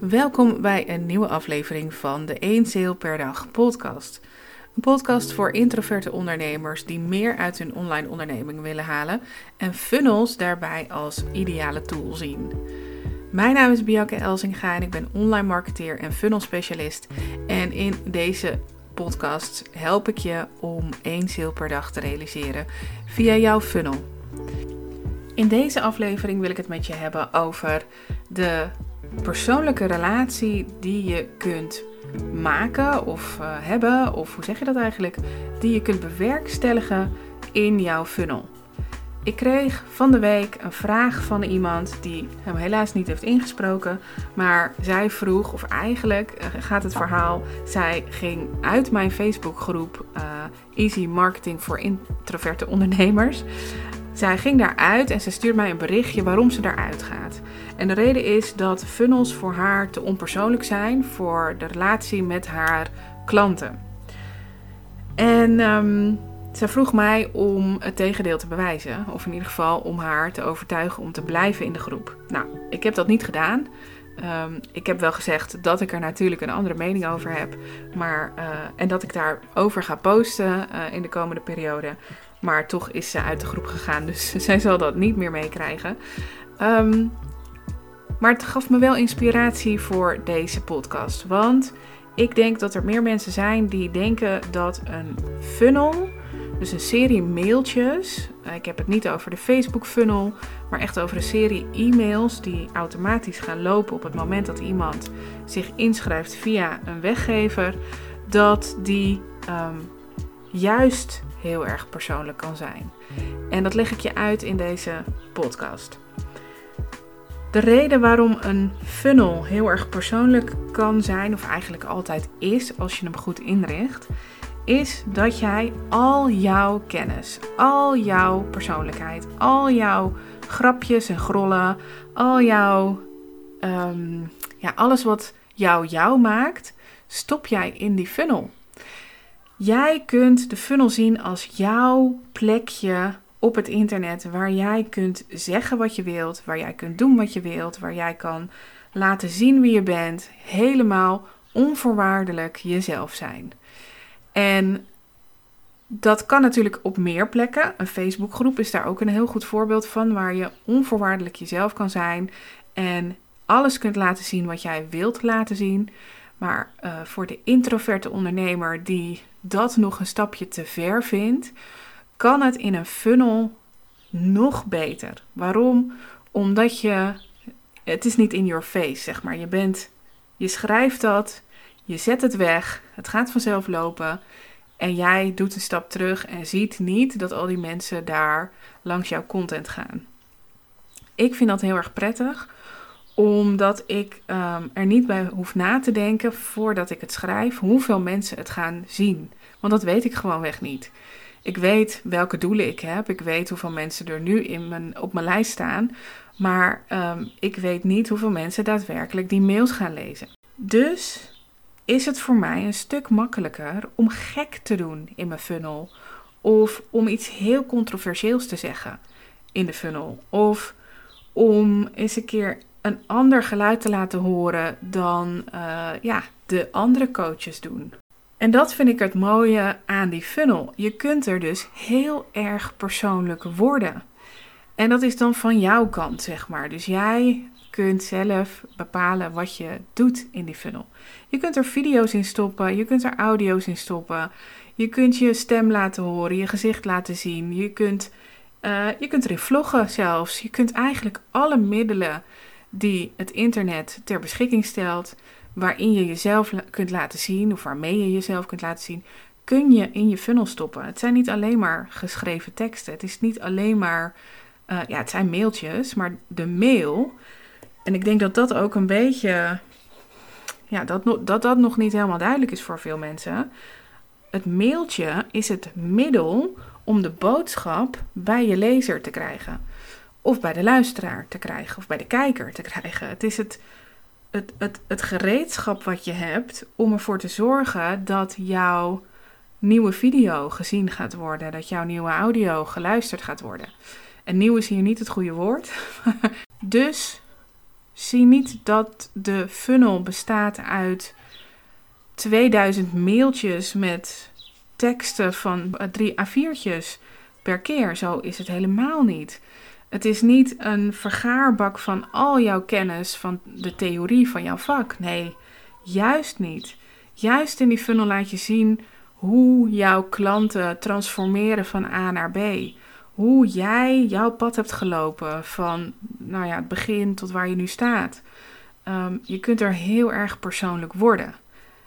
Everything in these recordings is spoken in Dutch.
Welkom bij een nieuwe aflevering van de 1 Sale per dag podcast. Een podcast voor introverte ondernemers die meer uit hun online onderneming willen halen en funnels daarbij als ideale tool zien. Mijn naam is Bianca Elsinga en ik ben online marketeer en funnel specialist. En in deze podcast help ik je om één sale per dag te realiseren via jouw funnel. In deze aflevering wil ik het met je hebben over de persoonlijke relatie die je kunt maken of uh, hebben, of hoe zeg je dat eigenlijk, die je kunt bewerkstelligen in jouw funnel. Ik kreeg van de week een vraag van iemand die hem helaas niet heeft ingesproken, maar zij vroeg, of eigenlijk uh, gaat het verhaal, zij ging uit mijn Facebookgroep uh, Easy Marketing voor Introverte Ondernemers. Zij ging daaruit en ze stuurt mij een berichtje waarom ze daaruit gaat. En de reden is dat funnels voor haar te onpersoonlijk zijn voor de relatie met haar klanten. En um, zij vroeg mij om het tegendeel te bewijzen, of in ieder geval om haar te overtuigen om te blijven in de groep. Nou, ik heb dat niet gedaan. Um, ik heb wel gezegd dat ik er natuurlijk een andere mening over heb, maar, uh, en dat ik daarover ga posten uh, in de komende periode. Maar toch is ze uit de groep gegaan, dus zij zal dat niet meer meekrijgen. Um, maar het gaf me wel inspiratie voor deze podcast. Want ik denk dat er meer mensen zijn die denken dat een funnel, dus een serie mailtjes, eh, ik heb het niet over de Facebook funnel, maar echt over een serie e-mails die automatisch gaan lopen op het moment dat iemand zich inschrijft via een weggever, dat die um, juist heel erg persoonlijk kan zijn. En dat leg ik je uit in deze podcast. De reden waarom een funnel heel erg persoonlijk kan zijn, of eigenlijk altijd is als je hem goed inricht, is dat jij al jouw kennis, al jouw persoonlijkheid, al jouw grapjes en grollen, al jouw, um, ja, alles wat jou jou maakt, stop jij in die funnel. Jij kunt de funnel zien als jouw plekje op het internet waar jij kunt zeggen wat je wilt, waar jij kunt doen wat je wilt, waar jij kan laten zien wie je bent, helemaal onvoorwaardelijk jezelf zijn. En dat kan natuurlijk op meer plekken. Een Facebookgroep is daar ook een heel goed voorbeeld van, waar je onvoorwaardelijk jezelf kan zijn en alles kunt laten zien wat jij wilt laten zien. Maar uh, voor de introverte ondernemer die dat nog een stapje te ver vindt, kan het in een funnel nog beter. Waarom? Omdat je, het is niet in your face, zeg maar. Je bent, je schrijft dat, je zet het weg, het gaat vanzelf lopen. En jij doet een stap terug en ziet niet dat al die mensen daar langs jouw content gaan. Ik vind dat heel erg prettig, omdat ik um, er niet bij hoef na te denken voordat ik het schrijf hoeveel mensen het gaan zien. Want dat weet ik gewoonweg niet. Ik weet welke doelen ik heb. Ik weet hoeveel mensen er nu in mijn, op mijn lijst staan. Maar um, ik weet niet hoeveel mensen daadwerkelijk die mails gaan lezen. Dus is het voor mij een stuk makkelijker om gek te doen in mijn funnel. Of om iets heel controversieels te zeggen in de funnel. Of om eens een keer een ander geluid te laten horen dan uh, ja, de andere coaches doen. En dat vind ik het mooie aan die funnel. Je kunt er dus heel erg persoonlijk worden. En dat is dan van jouw kant, zeg maar. Dus jij kunt zelf bepalen wat je doet in die funnel. Je kunt er video's in stoppen, je kunt er audio's in stoppen. Je kunt je stem laten horen, je gezicht laten zien. Je kunt, uh, je kunt erin vloggen zelfs. Je kunt eigenlijk alle middelen die het internet ter beschikking stelt, waarin je jezelf kunt laten zien, of waarmee je jezelf kunt laten zien, kun je in je funnel stoppen. Het zijn niet alleen maar geschreven teksten. Het is niet alleen maar, uh, ja, het zijn mailtjes, maar de mail. En ik denk dat dat ook een beetje, ja, dat, dat dat nog niet helemaal duidelijk is voor veel mensen. Het mailtje is het middel om de boodschap bij je lezer te krijgen. Of bij de luisteraar te krijgen, of bij de kijker te krijgen. Het is het het, het, het gereedschap wat je hebt om ervoor te zorgen dat jouw nieuwe video gezien gaat worden, dat jouw nieuwe audio geluisterd gaat worden. En nieuw is hier niet het goede woord. dus zie niet dat de funnel bestaat uit 2000 mailtjes met teksten van drie A4'tjes per keer. Zo is het helemaal niet. Het is niet een vergaarbak van al jouw kennis van de theorie van jouw vak. Nee, juist niet. Juist in die funnel laat je zien hoe jouw klanten transformeren van A naar B. Hoe jij jouw pad hebt gelopen van nou ja, het begin tot waar je nu staat. Um, je kunt er heel erg persoonlijk worden.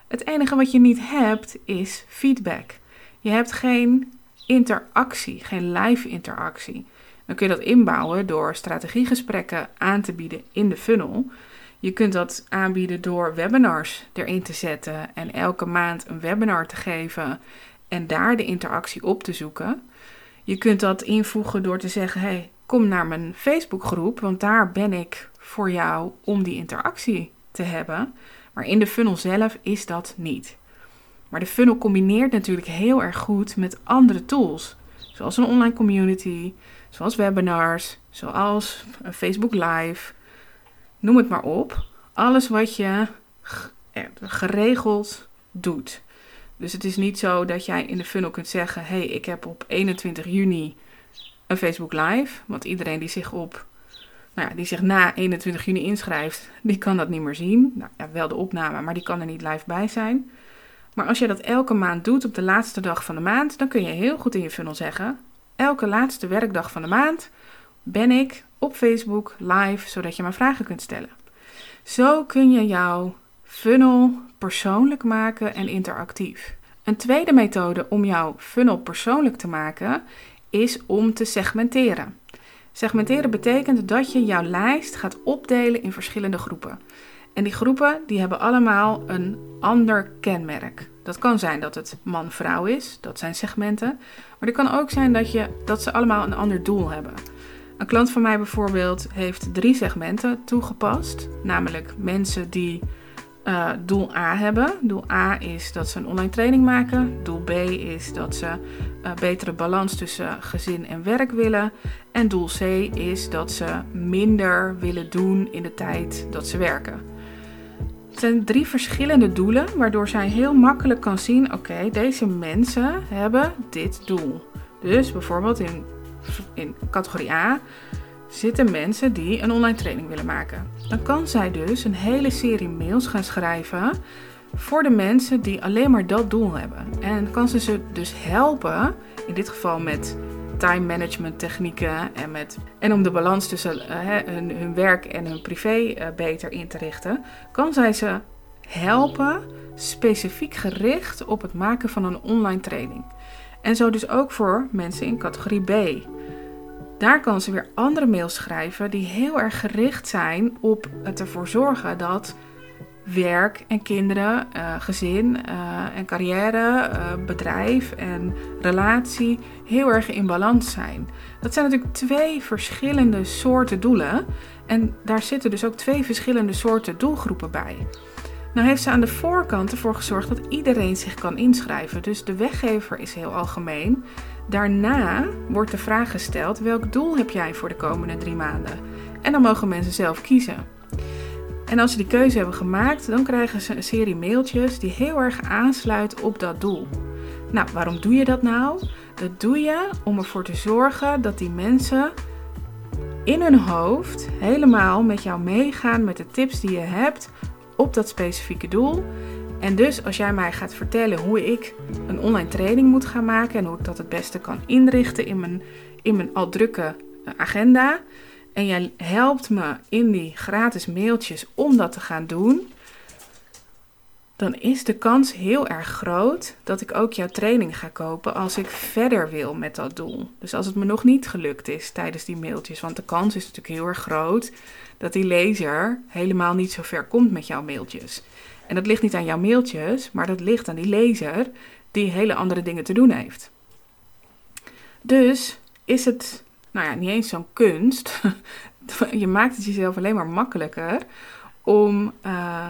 Het enige wat je niet hebt is feedback. Je hebt geen interactie, geen live interactie. Dan kun je dat inbouwen door strategiegesprekken aan te bieden in de funnel. Je kunt dat aanbieden door webinars erin te zetten en elke maand een webinar te geven en daar de interactie op te zoeken. Je kunt dat invoegen door te zeggen: hey, kom naar mijn Facebookgroep, want daar ben ik voor jou om die interactie te hebben. Maar in de funnel zelf is dat niet. Maar de funnel combineert natuurlijk heel erg goed met andere tools, zoals een online community, zoals webinars, zoals Facebook Live. Noem het maar op. Alles wat je geregeld doet. Dus het is niet zo dat jij in de funnel kunt zeggen: hey, ik heb op 21 juni een Facebook Live. Want iedereen die zich op nou ja, die zich na 21 juni inschrijft, die kan dat niet meer zien. Nou ja, wel de opname, maar die kan er niet live bij zijn. Maar als je dat elke maand doet op de laatste dag van de maand, dan kun je heel goed in je funnel zeggen: elke laatste werkdag van de maand ben ik op Facebook live, zodat je me vragen kunt stellen. Zo kun je jouw funnel persoonlijk maken en interactief. Een tweede methode om jouw funnel persoonlijk te maken is om te segmenteren. Segmenteren betekent dat je jouw lijst gaat opdelen in verschillende groepen. En die groepen die hebben allemaal een ander kenmerk. Dat kan zijn dat het man-vrouw is, dat zijn segmenten. Maar het kan ook zijn dat, je, dat ze allemaal een ander doel hebben. Een klant van mij bijvoorbeeld heeft drie segmenten toegepast. Namelijk mensen die uh, doel A hebben. Doel A is dat ze een online training maken. Doel B is dat ze uh, betere balans tussen gezin en werk willen. En doel C is dat ze minder willen doen in de tijd dat ze werken. Zijn drie verschillende doelen, waardoor zij heel makkelijk kan zien: oké, deze mensen hebben dit doel. Dus bijvoorbeeld in, in categorie A zitten mensen die een online training willen maken. Dan kan zij dus een hele serie mails gaan schrijven voor de mensen die alleen maar dat doel hebben. En kan ze ze dus helpen, in dit geval met time management technieken en, met, en om de balans tussen uh, hun, hun, werk en hun privé uh, beter in te richten, kan zij ze helpen specifiek gericht op het maken van een online training. En zo dus ook voor mensen in categorie B. Daar kan ze weer andere mails schrijven die heel erg gericht zijn op het ervoor zorgen dat werk en kinderen, uh, gezin uh, en carrière, uh, bedrijf en relatie heel erg in balans zijn. Dat zijn natuurlijk twee verschillende soorten doelen en daar zitten dus ook twee verschillende soorten doelgroepen bij. Nou heeft ze aan de voorkant ervoor gezorgd dat iedereen zich kan inschrijven. Dus de weggever is heel algemeen. Daarna wordt de vraag gesteld: welk doel heb jij voor de komende drie maanden? En dan mogen mensen zelf kiezen. En als ze die keuze hebben gemaakt, dan krijgen ze een serie mailtjes die heel erg aansluit op dat doel. Nou, waarom doe je dat nou? Dat doe je om ervoor te zorgen dat die mensen in hun hoofd helemaal met jou meegaan met de tips die je hebt op dat specifieke doel. En dus als jij mij gaat vertellen hoe ik een online training moet gaan maken en hoe ik dat het beste kan inrichten in mijn, in mijn al drukke agenda. En jij helpt me in die gratis mailtjes om dat te gaan doen. Dan is de kans heel erg groot dat ik ook jouw training ga kopen als ik verder wil met dat doel. Dus als het me nog niet gelukt is tijdens die mailtjes. Want de kans is natuurlijk heel erg groot dat die lezer helemaal niet zo ver komt met jouw mailtjes. En dat ligt niet aan jouw mailtjes, maar dat ligt aan die lezer die hele andere dingen te doen heeft. Dus is het, nou ja, niet eens zo'n kunst. je maakt het jezelf alleen maar makkelijker om uh,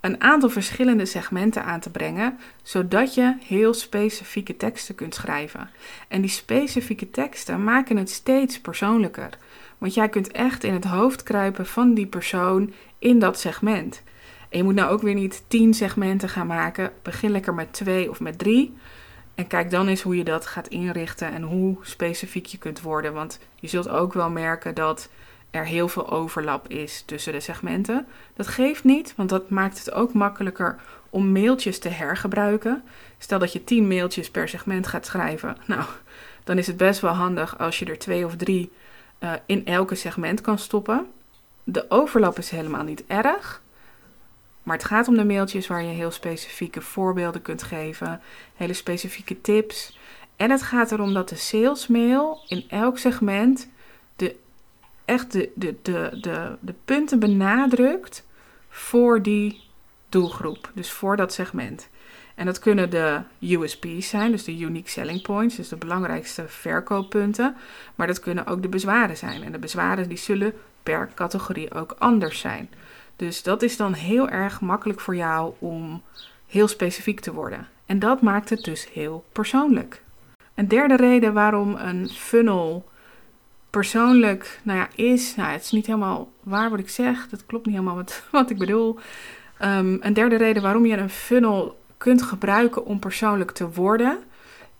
een aantal verschillende segmenten aan te brengen, zodat je heel specifieke teksten kunt schrijven. En die specifieke teksten maken het steeds persoonlijker. Want jij kunt echt in het hoofd kruipen van die persoon in dat segment. En je moet nou ook weer niet tien segmenten gaan maken. Begin lekker met twee of met drie. En kijk dan eens hoe je dat gaat inrichten en hoe specifiek je kunt worden. Want je zult ook wel merken dat er heel veel overlap is tussen de segmenten. Dat geeft niet, want dat maakt het ook makkelijker om mailtjes te hergebruiken. Stel dat je 10 mailtjes per segment gaat schrijven. Nou, dan is het best wel handig als je er twee of drie uh, in elke segment kan stoppen. De overlap is helemaal niet erg. Maar het gaat om de mailtjes waar je heel specifieke voorbeelden kunt geven, hele specifieke tips. En het gaat erom dat de salesmail in elk segment de, echt de, de, de, de, de punten benadrukt voor die doelgroep, dus voor dat segment. En dat kunnen de USP's zijn, dus de Unique Selling Points, dus de belangrijkste verkooppunten. Maar dat kunnen ook de bezwaren zijn. En de bezwaren die zullen per categorie ook anders zijn. Dus dat is dan heel erg makkelijk voor jou om heel specifiek te worden. En dat maakt het dus heel persoonlijk. Een derde reden waarom een funnel persoonlijk nou ja, is, nou het is niet helemaal waar wat ik zeg, dat klopt niet helemaal wat, wat ik bedoel. Um, een derde reden waarom je een funnel kunt gebruiken om persoonlijk te worden,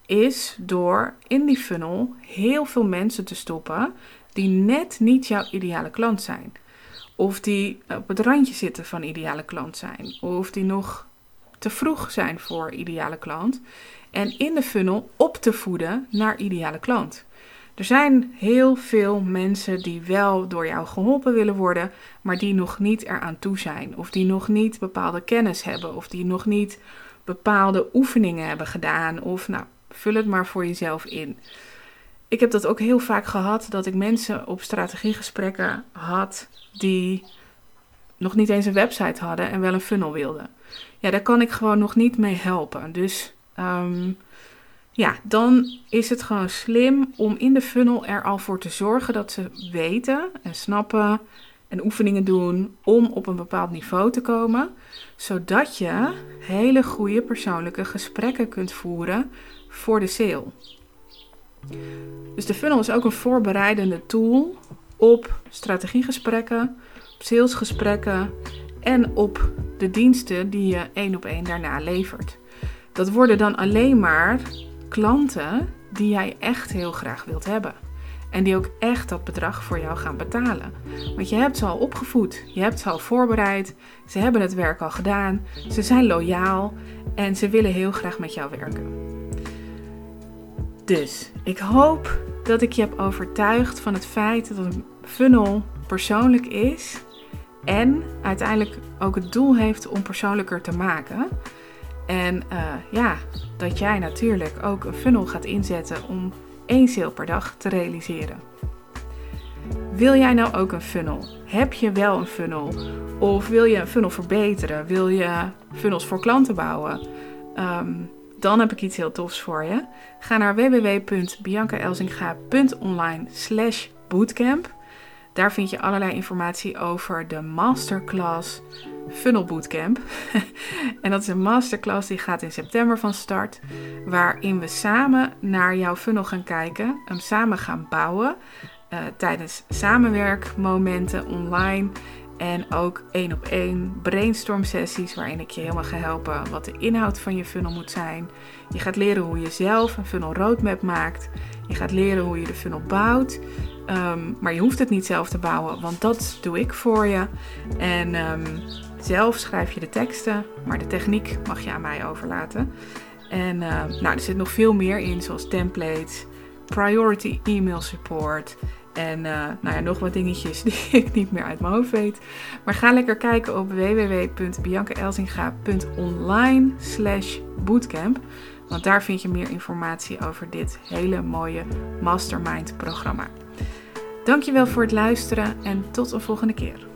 is door in die funnel heel veel mensen te stoppen die net niet jouw ideale klant zijn. Of die op het randje zitten van ideale klant zijn. Of die nog te vroeg zijn voor ideale klant. En in de funnel op te voeden naar ideale klant. Er zijn heel veel mensen die wel door jou geholpen willen worden, maar die nog niet eraan toe zijn. Of die nog niet bepaalde kennis hebben. Of die nog niet bepaalde oefeningen hebben gedaan. Of nou, vul het maar voor jezelf in. Ik heb dat ook heel vaak gehad dat ik mensen op strategiegesprekken had die nog niet eens een website hadden en wel een funnel wilden. Ja, daar kan ik gewoon nog niet mee helpen. Dus um, ja, dan is het gewoon slim om in de funnel er al voor te zorgen dat ze weten en snappen en oefeningen doen om op een bepaald niveau te komen, zodat je hele goede persoonlijke gesprekken kunt voeren voor de sale. Dus de funnel is ook een voorbereidende tool op strategiegesprekken, op salesgesprekken en op de diensten die je één op één daarna levert. Dat worden dan alleen maar klanten die jij echt heel graag wilt hebben. En die ook echt dat bedrag voor jou gaan betalen. Want je hebt ze al opgevoed, je hebt ze al voorbereid, ze hebben het werk al gedaan, ze zijn loyaal en ze willen heel graag met jou werken. Dus ik hoop dat ik je heb overtuigd van het feit dat een funnel persoonlijk is en uiteindelijk ook het doel heeft om persoonlijker te maken. En uh, ja, dat jij natuurlijk ook een funnel gaat inzetten om één sale per dag te realiseren. Wil jij nou ook een funnel? Heb je wel een funnel? Of wil je een funnel verbeteren? Wil je funnels voor klanten bouwen? Um, dan heb ik iets heel tofs voor je. Ga naar www.biancaelzinga.online bootcamp. Daar vind je allerlei informatie over de masterclass Funnel Bootcamp. en dat is een masterclass die gaat in september van start. Waarin we samen naar jouw funnel gaan kijken. Hem samen gaan bouwen. Uh, tijdens samenwerkmomenten online. En ook één op één brainstorm sessies waarin ik je helemaal ga helpen wat de inhoud van je funnel moet zijn. Je gaat leren hoe je zelf een funnel roadmap maakt. Je gaat leren hoe je de funnel bouwt. Ehm, maar je hoeft het niet zelf te bouwen, want dat doe ik voor je. En um, zelf schrijf je de teksten, maar de techniek mag je aan mij overlaten. En uh, nou, er zit nog veel meer in, zoals templates, priority email support. En uh, nou ja, nog wat dingetjes die ik niet meer uit mijn hoofd weet. Maar ga lekker kijken op www.biancaelzinga.online slash bootcamp. Want daar vind je meer informatie over dit hele mooie mastermind programma. Dankjewel voor het luisteren en tot een volgende keer.